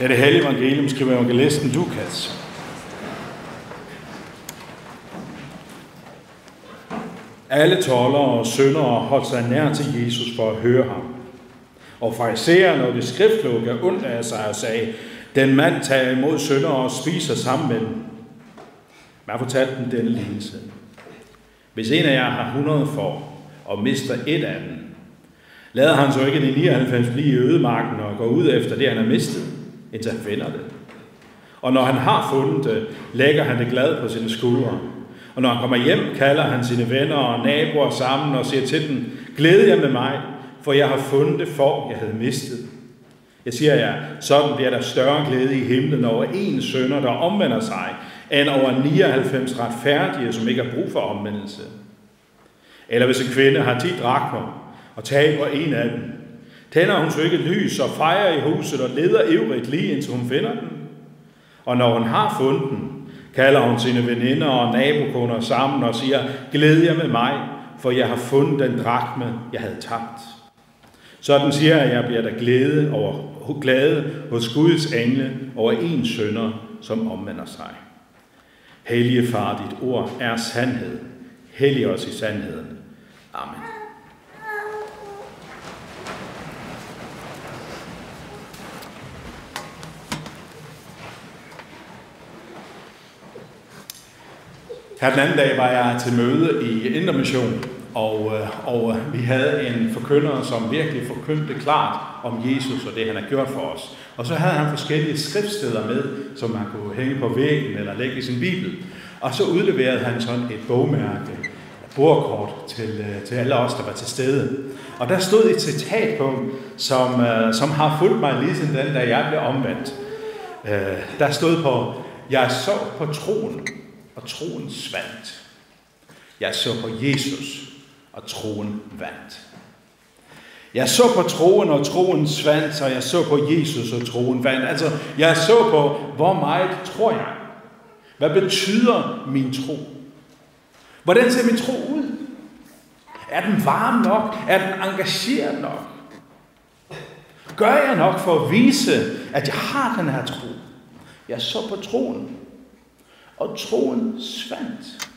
Ja, det hellige evangelium skriver evangelisten Lukas. Alle toller og syndere holdt sig nær til Jesus for at høre ham. Og farisæerne og det skriftlåg undlagde sig og sagde, den mand tager imod syndere og spiser sammen med dem. Man fortalte dem denne lignelse. Hvis en af jer har 100 får og mister et af dem, lader han så ikke de 99 blive i ødemarken og går ud efter det, han har mistet, indtil han finder det. Og når han har fundet det, lægger han det glad på sine skuldre. Og når han kommer hjem, kalder han sine venner og naboer sammen og siger til dem, glæd jer med mig, for jeg har fundet det for, jeg havde mistet. Jeg siger jer, sådan bliver der større glæde i himlen over en sønder, der omvender sig, end over 99 retfærdige, som ikke har brug for omvendelse. Eller hvis en kvinde har 10 drakmer og taber en af dem, tænder hun så ikke lys og fejrer i huset og leder ivrigt lige indtil hun finder den. Og når hun har fundet den, kalder hun sine veninder og nabokunder sammen og siger, glæd jer med mig, for jeg har fundet den drakme, jeg havde tabt. Sådan siger jeg, at jeg bliver der glæde, over, glade hos Guds engle over en sønder, som omvender sig. Hellige far, dit ord er sandhed. Hellig os i sandheden. Amen. Her den anden dag var jeg til møde i Indre Mission, og, øh, og vi havde en forkynder, som virkelig forkyndte klart om Jesus og det, han har gjort for os. Og så havde han forskellige skriftsteder med, som man kunne hænge på væggen eller lægge i sin bibel. Og så udleverede han sådan et bogmærke, et bordkort til, øh, til alle os, der var til stede. Og der stod et citat på, som, øh, som har fulgt mig lige siden den, da jeg blev omvendt. Der stod på, jeg så på troen, og troen svandt. Jeg så på Jesus, og troen vandt. Jeg så på troen, og troen svandt, og jeg så på Jesus, og troen vandt. Altså, jeg så på, hvor meget tror jeg? Hvad betyder min tro? Hvordan ser min tro ud? Er den varm nok? Er den engageret nok? Gør jeg nok for at vise, at jeg har den her tro? Jeg så på troen, og troen svandt.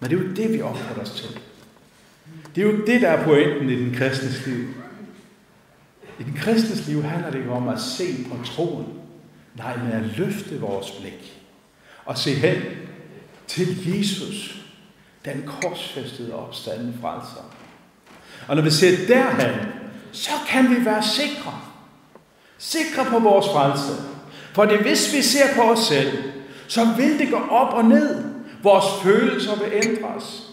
Men det er jo det, vi opfordrer os til. Det er jo det, der er pointen i den kristnes liv. I den kristnes liv handler det ikke om at se på troen. Nej, men at løfte vores blik og se hen til Jesus, den korsfæstede opstanden frelser. Og når vi ser derhen, så kan vi være sikre. Sikre på vores frelse. For det, hvis vi ser på os selv, så vil det gå op og ned. Vores følelser vil ændres.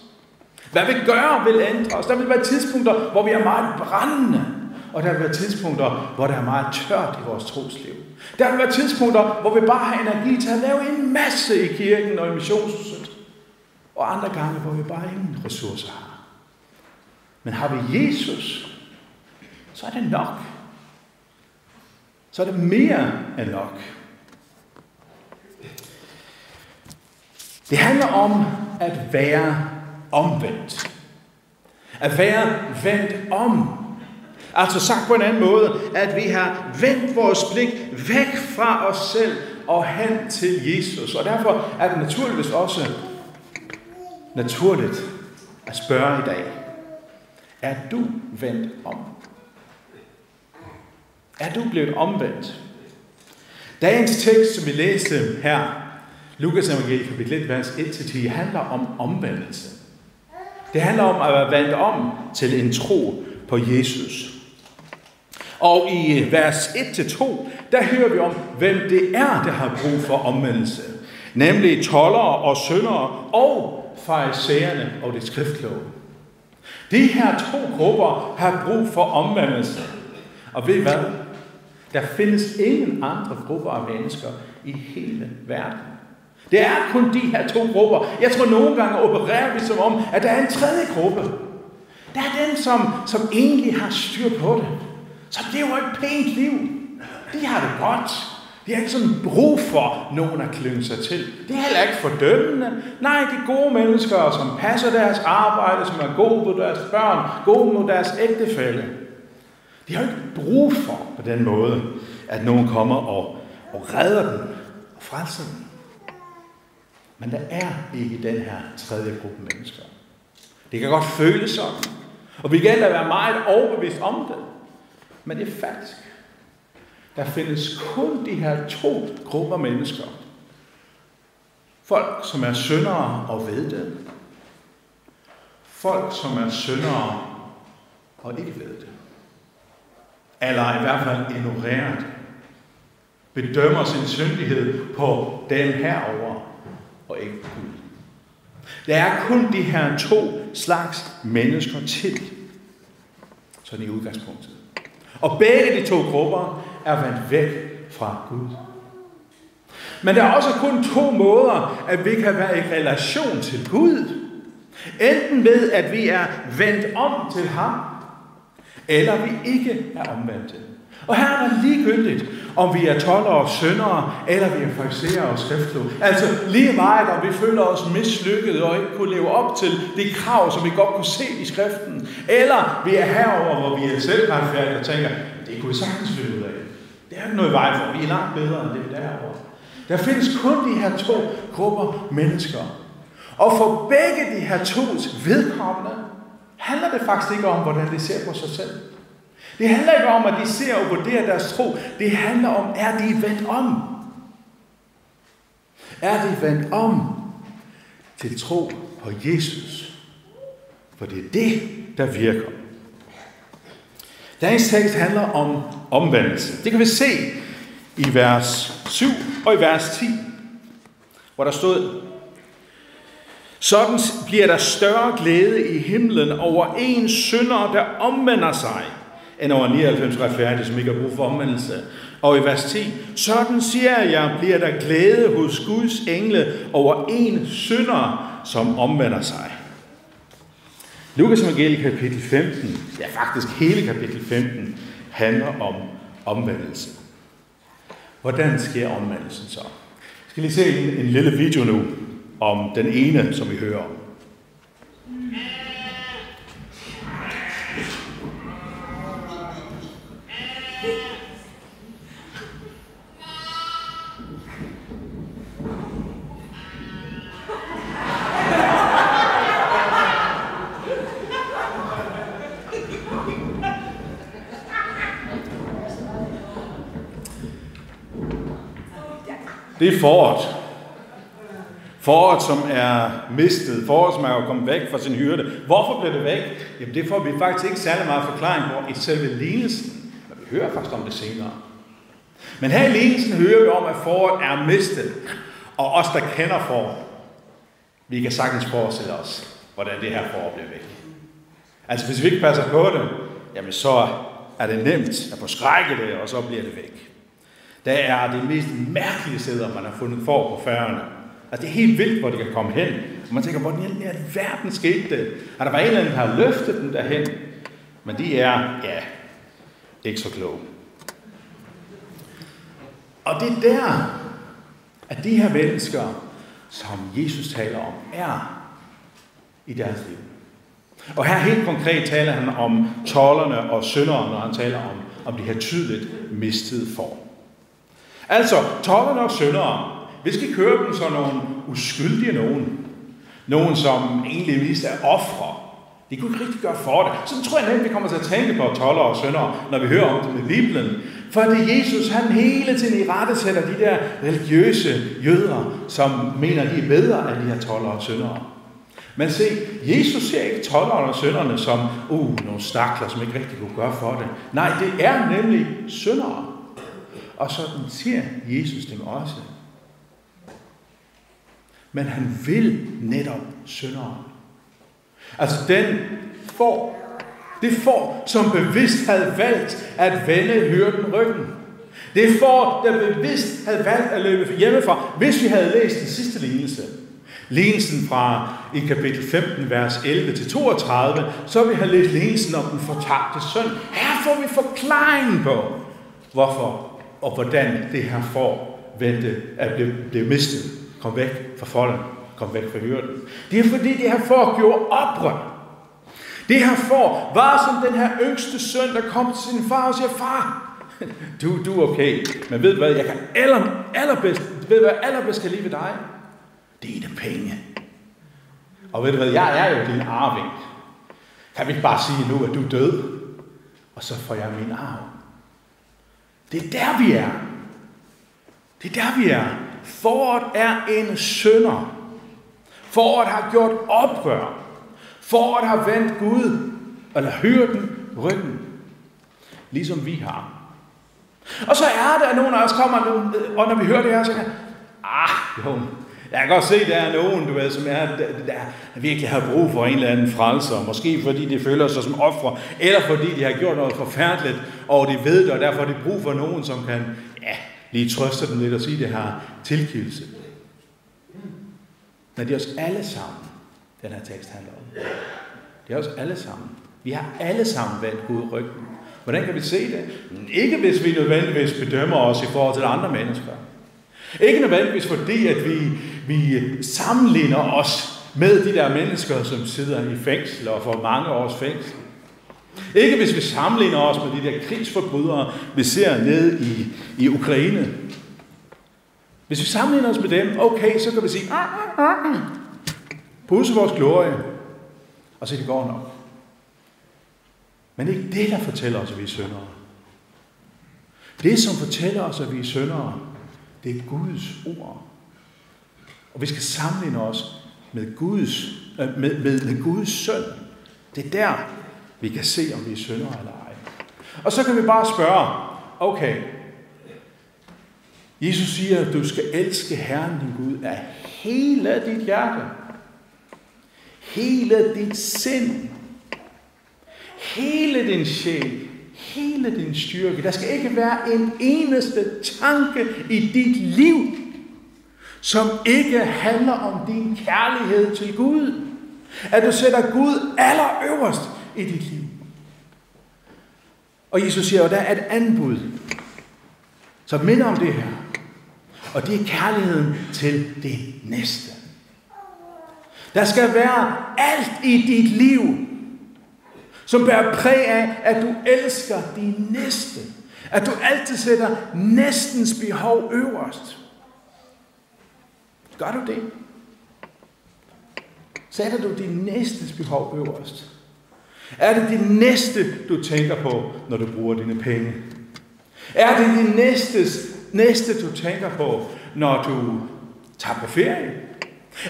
Hvad vi gør vil ændres. Der vil være tidspunkter, hvor vi er meget brændende. Og der vil være tidspunkter, hvor der er meget tørt i vores trosliv. Der vil være tidspunkter, hvor vi bare har energi til at lave en masse i kirken og i missionshuset. Og andre gange, hvor vi bare ingen ressourcer har. Men har vi Jesus, så er det nok. Så er det mere end nok. Det handler om at være omvendt. At være vendt om. Altså sagt på en anden måde, at vi har vendt vores blik væk fra os selv og hen til Jesus. Og derfor er det naturligvis også naturligt at spørge i dag, er du vendt om? Er du blevet omvendt? Dagens tekst, som vi læste her, Lukas evangeliet kapitel 1, vers 1-10, handler om omvendelse. Det handler om at være vandt om til en tro på Jesus. Og i vers 1-2, der hører vi om, hvem det er, der har brug for omvendelse. Nemlig tollere og syndere og farisæerne og det skriftkloge. De her to grupper har brug for omvendelse. Og ved I hvad? Der findes ingen andre grupper af mennesker i hele verden. Det er kun de her to grupper. Jeg tror nogle gange opererer vi som om, at der er en tredje gruppe. Der er den, som, som egentlig har styr på det. Som lever et pænt liv. De har det godt. De har ikke sådan brug for nogen at klynge sig til. Det er heller ikke fordømmende. Nej, de gode mennesker, som passer deres arbejde, som er gode mod deres børn, gode mod deres ægtefælde. De har ikke brug for på den måde, at nogen kommer og, og redder dem og frelser dem. Men der er ikke den her tredje gruppe mennesker. Det kan godt føles sådan. Og vi kan da være meget overbevist om det. Men det er falsk. Der findes kun de her to grupper mennesker. Folk, som er syndere og ved det. Folk, som er syndere og ikke ved det. Eller i hvert fald ignoreret. Bedømmer sin syndighed på den herover og ikke Gud. Der er kun de her to slags mennesker til. Sådan i udgangspunktet. Og begge de to grupper er vendt væk fra Gud. Men der er også kun to måder, at vi kan være i relation til Gud. Enten ved, at vi er vendt om til ham, eller vi ikke er omvendte. Og her er det ligegyldigt, om vi er 12 år syndere, eller vi er fariserer og skriftlov. Altså lige meget, om vi føler os mislykket og ikke kunne leve op til de krav, som vi godt kunne se i skriften. Eller vi er herover, hvor vi er selvretfærdige og tænker, det kunne vi sagtens finde ud af. Det er ikke noget i vej for, vi er langt bedre end det derovre. Der findes kun de her to grupper mennesker. Og for begge de her to vedkommende handler det faktisk ikke om, hvordan de ser på sig selv. Det handler ikke om, at de ser og vurderer deres tro. Det handler om, er de vendt om? Er de vendt om til tro på Jesus? For det er det, der virker. Dagens tekst handler om omvendelse. Det kan vi se i vers 7 og i vers 10, hvor der stod, sådan bliver der større glæde i himlen over en synder, der omvender sig, end over 99 retfærdige, som ikke har brug for omvendelse. Og i vers 10, sådan siger jeg, bliver der glæde hos Guds engle over en synder, som omvender sig. Lukas evangelie kapitel 15, ja faktisk hele kapitel 15, handler om omvendelse. Hvordan sker omvendelsen så? Jeg skal lige se en, en lille video nu om den ene, som vi hører om. Det er foråret. Foråret, som er mistet. Foråret, som er kommet væk fra sin hyrde. Hvorfor blev det væk? Jamen det får vi faktisk ikke særlig meget forklaring på i selve lignelsen. Men vi hører faktisk om det senere. Men her i lignelsen hører vi om, at foråret er mistet. Og os, der kender foråret, vi kan sagtens forestille os, hvordan det her forår bliver væk. Altså hvis vi ikke passer på det, jamen så er det nemt at forskrække det, og så bliver det væk. Der er det mest mærkelige steder, man har fundet for på færgerne. Altså det er helt vildt, hvor de kan komme hen. Og man tænker, hvordan i verden skete det? At der var en eller anden, der har løftet den derhen. Men de er, ja, ikke så kloge. Og det er der, at de her mennesker, som Jesus taler om, er i deres liv. Og her helt konkret taler han om tollerne og synderne, når han taler om, om de her tydeligt mistede form. Altså, tollerne og syndere, vi kører dem som nogle uskyldige nogen. Nogen, som egentlig vist er ofre. De kunne ikke rigtig gøre for det. Så tror jeg nemt, vi kommer til at tænke på toller og sønder, når vi hører om det med Bibelen. For det Jesus, han hele tiden i rette sætter de der religiøse jøder, som mener, de er bedre end de her toller og søndere. Men se, Jesus ser ikke tollerne og sønderne som, uh, nogle stakler, som ikke rigtig kunne gøre for det. Nej, det er nemlig syndere. Og sådan siger Jesus dem også. Men han vil netop synderen. Altså den får, det får, som bevidst havde valgt at vende hyrden ryggen. Det får, der bevidst havde valgt at løbe hjemmefra, hvis vi havde læst den sidste lignelse. Lignelsen fra i kapitel 15, vers 11-32, så vi har læst lignelsen om den fortabte søn. Her får vi forklaringen på, hvorfor og hvordan det her får vente at blive, blive mistet kom væk fra folden, kom væk fra hyrden. Det er fordi, det her får gjorde oprør. Det her får var som den her yngste søn, der kom til sin far og siger, far, du, du er okay, men ved du hvad, jeg kan aller, allerbedst, ved du hvad, allerbedst kan lide ved dig? Det er det penge. Og ved du hvad, jeg er jo din arving. Kan vi ikke bare sige nu, at du er død? Og så får jeg min arv. Det er der, vi er. Det er der, vi er. Foråret er en sønder. Foråret har gjort oprør. Foråret har vendt Gud, eller hyrden, ryggen. Ligesom vi har. Og så er der, at nogen af os kommer, og når vi hører det her, så kan ah, jo, jeg kan godt se, der er nogen, du ved, som er, der, der virkelig har brug for en eller anden frelser. Måske fordi de føler sig som ofre, eller fordi de har gjort noget forfærdeligt, og de ved det, og derfor har de brug for nogen, som kan lige trøste dem lidt og sige, at det har tilgivelse. Men det er os alle sammen, den her tekst handler om. Det er os alle sammen. Vi har alle sammen vendt Gud ryggen. Hvordan kan vi se det? Ikke hvis vi nødvendigvis bedømmer os i forhold til andre mennesker. Ikke nødvendigvis fordi, at vi, vi sammenligner os med de der mennesker, som sidder i fængsel og får mange års fængsel. Ikke hvis vi sammenligner os med de der krigsforbrydere, vi ser nede i, i Ukraine. Hvis vi sammenligner os med dem, okay, så kan vi sige, ah, ah, ah, pusse vores glorie, og så det går nok. Men det er ikke det, der fortæller os, at vi er syndere. Det, som fortæller os, at vi er syndere, det er Guds ord. Og vi skal sammenligne os med Guds, øh, med, med, med Guds søn. Det er der, vi kan se, om vi er syndere eller ej. Og så kan vi bare spørge, okay, Jesus siger, at du skal elske Herren din Gud af hele dit hjerte, hele dit sind, hele din sjæl, hele din styrke. Der skal ikke være en eneste tanke i dit liv, som ikke handler om din kærlighed til Gud. At du sætter Gud allerøverst i dit liv. Og Jesus siger, at der er et andet bud, som minder om det her. Og det er kærligheden til det næste. Der skal være alt i dit liv, som bærer præg af, at du elsker din næste. At du altid sætter næstens behov øverst. Gør du det? Sætter du din næstes behov øverst? Er det din næste, du tænker på, når du bruger dine penge? Er det din næstes, næste, du tænker på, når du tager på ferie?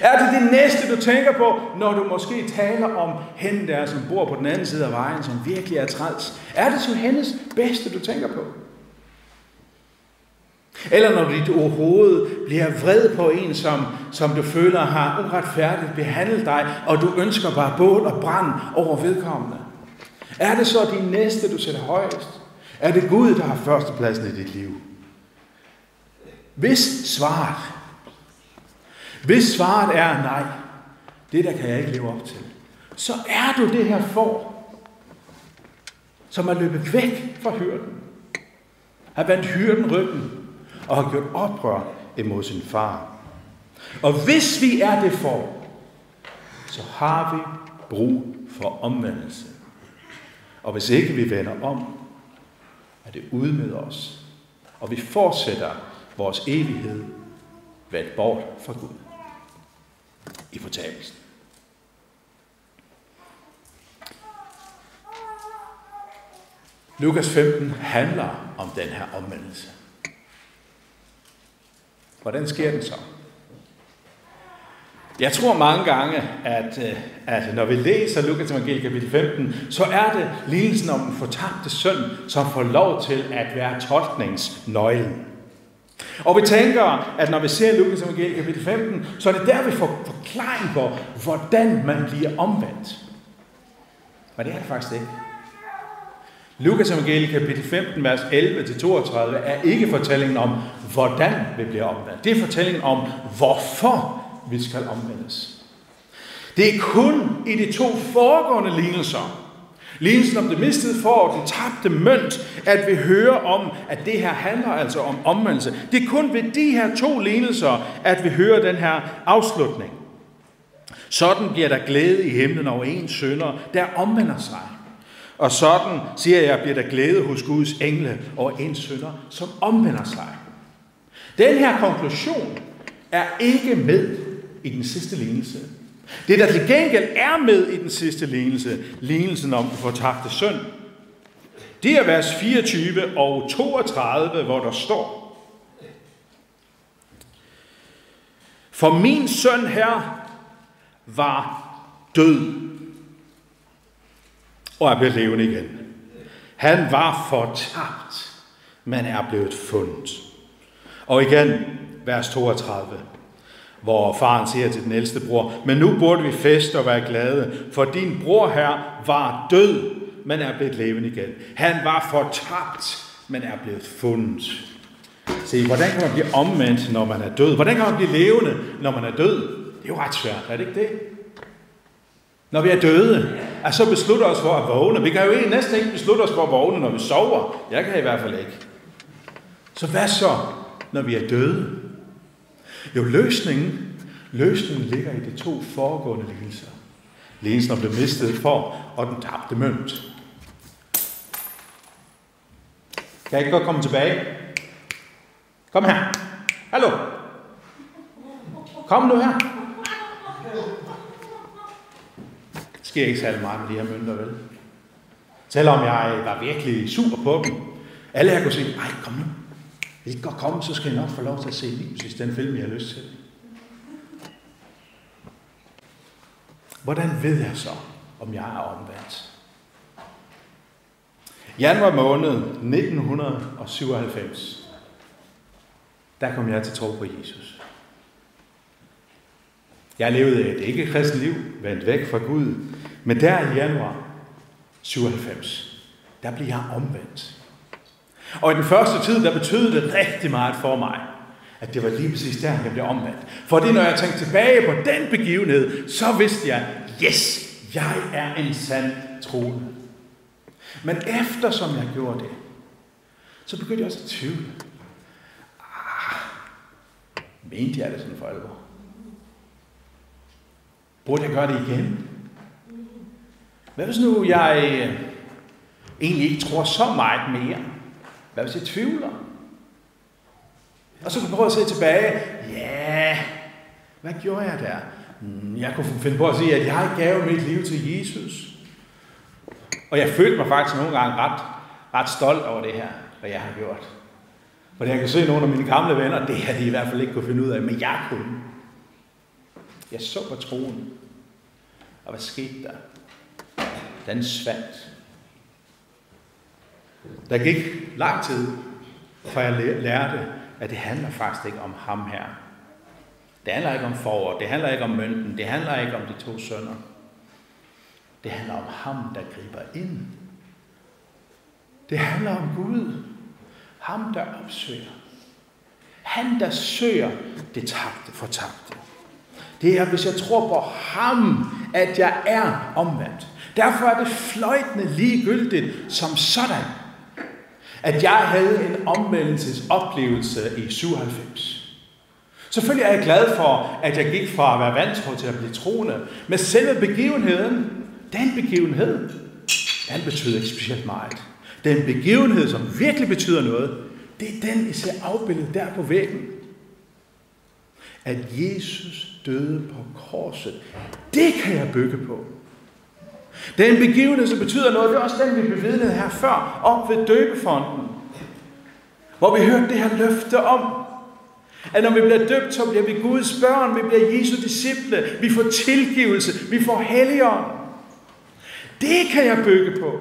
Er det det næste, du tænker på, når du måske taler om hende der, som bor på den anden side af vejen, som virkelig er træls? Er det så hendes bedste, du tænker på? Eller når dit hoved bliver vred på en, som, som du føler har uretfærdigt behandlet dig, og du ønsker bare bål og brand over vedkommende. Er det så din næste, du sætter højest? Er det Gud, der har førstepladsen i dit liv? Hvis svaret hvis svaret er nej, det der kan jeg ikke leve op til, så er du det her for, som er løbet væk fra hyrden, har vendt hyrden ryggen og har gjort oprør imod sin far. Og hvis vi er det for, så har vi brug for omvendelse. Og hvis ikke vi vender om, er det ude med os. Og vi fortsætter vores evighed valgt bort fra Gud i fortabelsen. Lukas 15 handler om den her omvendelse. Hvordan sker den så? Jeg tror mange gange, at, øh, at når vi læser Lukas evangelie kapitel 15, så er det lignelsen om den fortabte søn, som får lov til at være tolkningsnøglen. Og vi tænker, at når vi ser Lukas evangelie kapitel 15, så er det der, vi får forklaring på, hvordan man bliver omvendt. Men det er det faktisk ikke. Lukas evangeliet kapitel 15, vers 11-32 er ikke fortællingen om, hvordan vi bliver omvendt. Det er fortællingen om, hvorfor vi skal omvendes. Det er kun i de to foregående lignelser, Lignelsen om det mistede for den tabte mønt, at vi hører om, at det her handler altså om omvendelse. Det er kun ved de her to lignelser, at vi hører den her afslutning. Sådan bliver der glæde i himlen over en sønder, der omvender sig. Og sådan, siger jeg, bliver der glæde hos Guds engle over en sønder, som omvender sig. Den her konklusion er ikke med i den sidste lignelse. Det, der til gengæld er med i den sidste lignelse, lignelsen om den fortabte søn, det er vers 24 og 32, hvor der står, For min søn her var død og er blevet levende igen. Han var fortabt, men er blevet fundet. Og igen, vers 32, hvor faren siger til den ældste bror, men nu burde vi feste og være glade, for din bror her var død, men er blevet levende igen. Han var fortabt, men er blevet fundet. Se, hvordan kan man blive omvendt, når man er død? Hvordan kan man blive levende, når man er død? Det er jo ret svært, er det ikke det? Når vi er døde, at så beslutter os for at vågne. Vi kan jo egentlig næsten ikke beslutte os for at vågne, når vi sover. Jeg kan i hvert fald ikke. Så hvad så, når vi er døde? Jo, løsningen, løsningen ligger i de to foregående lignelser. Lignelsen om det mistede for og den tabte mønt. Kan jeg ikke godt komme tilbage? Kom her. Hallo. Kom nu her. Det sker ikke særlig meget med de her mønter, vel? Selvom jeg var virkelig super på dem. Alle her kunne sige, ej, kom nu. Hvis I godt komme, så skal I nok få lov til at se lige præcis den film, jeg har lyst til. Hvordan ved jeg så, om jeg er omvendt? Januar måned 1997, der kom jeg til tro på Jesus. Jeg levede et ikke-kristent liv, vendt væk fra Gud, men der i januar 97, der blev jeg omvendt. Og i den første tid, der betød det rigtig meget for mig, at det var lige præcis der, jeg blev omvendt. For det, når jeg tænkte tilbage på den begivenhed, så vidste jeg, yes, jeg er en sand troende. Men efter som jeg gjorde det, så begyndte jeg også at tvivle. Ah, mente jeg det sådan for alvor? Burde jeg gøre det igen? Hvad hvis nu jeg øh, egentlig ikke tror så meget mere? Hvad hvis jeg tvivler? Og så kan du prøve at se tilbage. Ja, hvad gjorde jeg der? Mm, jeg kunne finde på at sige, at jeg gav mit liv til Jesus. Og jeg følte mig faktisk nogle gange ret, ret stolt over det her, hvad jeg har gjort. For jeg kan se nogle af mine gamle venner, det har de i hvert fald ikke kunne finde ud af, men jeg kunne. Jeg så på troen. Og hvad skete der? Den svandt. Der gik lang tid, før jeg lærte, at det handler faktisk ikke om ham her. Det handler ikke om forår, det handler ikke om mønten, det handler ikke om de to sønner. Det handler om ham, der griber ind. Det handler om Gud. Ham, der opsøger. Han, der søger det tabte, fortabte. Det er, hvis jeg tror på ham, at jeg er omvendt. Derfor er det fløjtende ligegyldigt som sådan, at jeg havde en omvendelsesoplevelse i 97. Selvfølgelig er jeg glad for, at jeg gik fra at være vantro til at blive troende. Men selve begivenheden, den begivenhed, den betyder ikke specielt meget. Den begivenhed, som virkelig betyder noget, det er den, I ser afbildet der på væggen. At Jesus døde på korset. Det kan jeg bygge på. Den begivenhed, som betyder noget, det er også den, vi bevidnede her før, op ved døbefonden. Hvor vi hørte det her løfte om, at når vi bliver døbt, så bliver vi Guds børn, vi bliver Jesu disciple, vi får tilgivelse, vi får helligånd. Det kan jeg bygge på.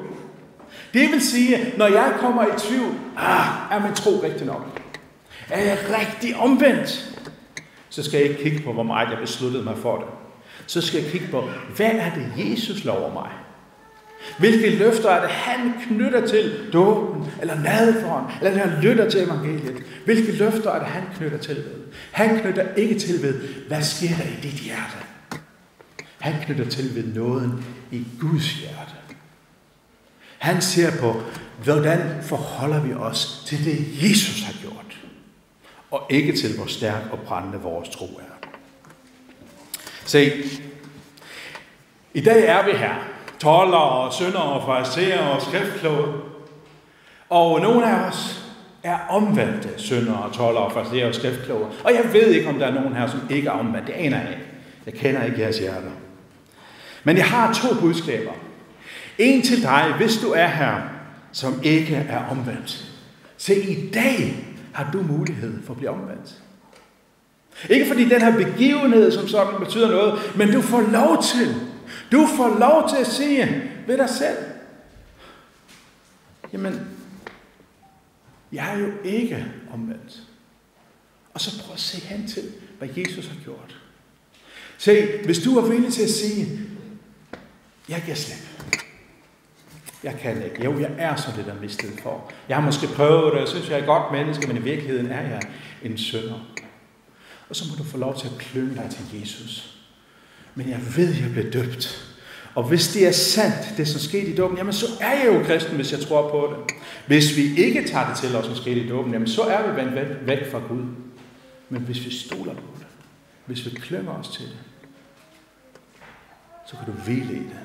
Det vil sige, når jeg kommer i tvivl, ah, er min tro rigtig nok? Er jeg rigtig omvendt? Så skal jeg ikke kigge på, hvor meget jeg besluttede mig for det. Så skal jeg kigge på, hvad er det, Jesus lover mig? Hvilke løfter er det, han knytter til dåben, eller nadvåren, eller han lytter til evangeliet? Hvilke løfter er det, han knytter til ved? Han knytter ikke til ved, hvad sker der i dit hjerte? Han knytter til ved nåden i Guds hjerte. Han ser på, hvordan forholder vi os til det, Jesus har gjort, og ikke til, hvor stærk og brændende vores tro er. Se, I dag er vi her. Toller og sønder og fariserer og skriftkloge. Og nogle af os er omvendte sønder og toller og fariserer og skriftkloge. Og jeg ved ikke, om der er nogen her, som ikke er omvendt. Det aner jeg ikke. Jeg kender ikke jeres hjerter. Men jeg har to budskaber. En til dig, hvis du er her, som ikke er omvendt. Se, i dag har du mulighed for at blive omvendt. Ikke fordi den her begivenhed som sådan betyder noget, men du får lov til. Du får lov til at sige ved dig selv. Jamen, jeg er jo ikke omvendt. Og så prøv at se hen til, hvad Jesus har gjort. Se, hvis du er villig til at sige, jeg giver slip. Jeg kan ikke. Jo, jeg er så det, der mistet for. Jeg har måske prøvet det, jeg synes, jeg er et godt menneske, men i virkeligheden er jeg en sønder. Og så må du få lov til at klynge dig til Jesus. Men jeg ved, jeg blev døbt. Og hvis det er sandt, det som skete i dåben, jamen så er jeg jo kristen, hvis jeg tror på det. Hvis vi ikke tager det til os, som skete i dåben, jamen så er vi vendt væk fra Gud. Men hvis vi stoler på det, hvis vi klynger os til det, så kan du hvile i det.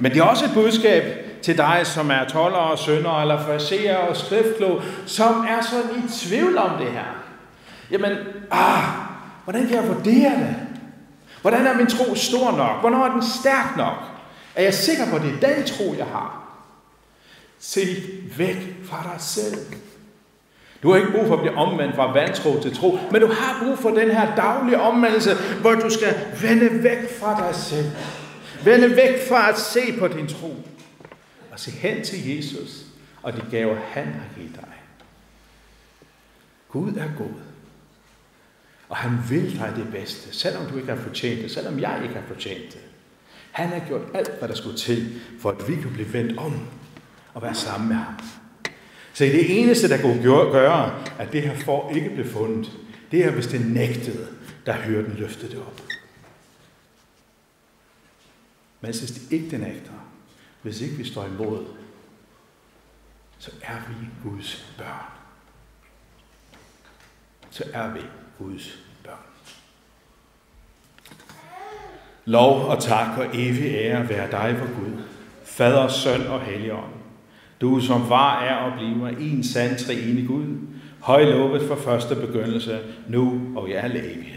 Men det er også et budskab til dig, som er toller og sønder, eller fariserer og skriftklog, som er sådan i tvivl om det her. Jamen, ah, hvordan kan jeg vurdere det? Hvordan er min tro stor nok? Hvornår er den stærk nok? Er jeg sikker på, at det er den tro, jeg har? Se væk fra dig selv. Du har ikke brug for at blive omvendt fra vantro til tro, men du har brug for den her daglige omvendelse, hvor du skal vende væk fra dig selv. Vende væk fra at se på din tro. Og se hen til Jesus og de gaver, han har givet dig. Gud er god. Og han vil dig det bedste, selvom du ikke har fortjent det, selvom jeg ikke har fortjent det. Han har gjort alt, hvad der skulle til, for at vi kan blive vendt om og være sammen med ham. Så det eneste, der kunne gøre, at det her får ikke blev fundet, det er, hvis det nægtede, der hørte den løftet det op. Men hvis det ikke den nægter, hvis ikke vi står imod, så er vi Guds børn. Så er vi Guds børn. Lov og tak og evig ære være dig for Gud, Fader, Søn og Helligånd. Du som var, er og bliver en sand treenig Gud, højlovet for første begyndelse, nu og i alle evighed.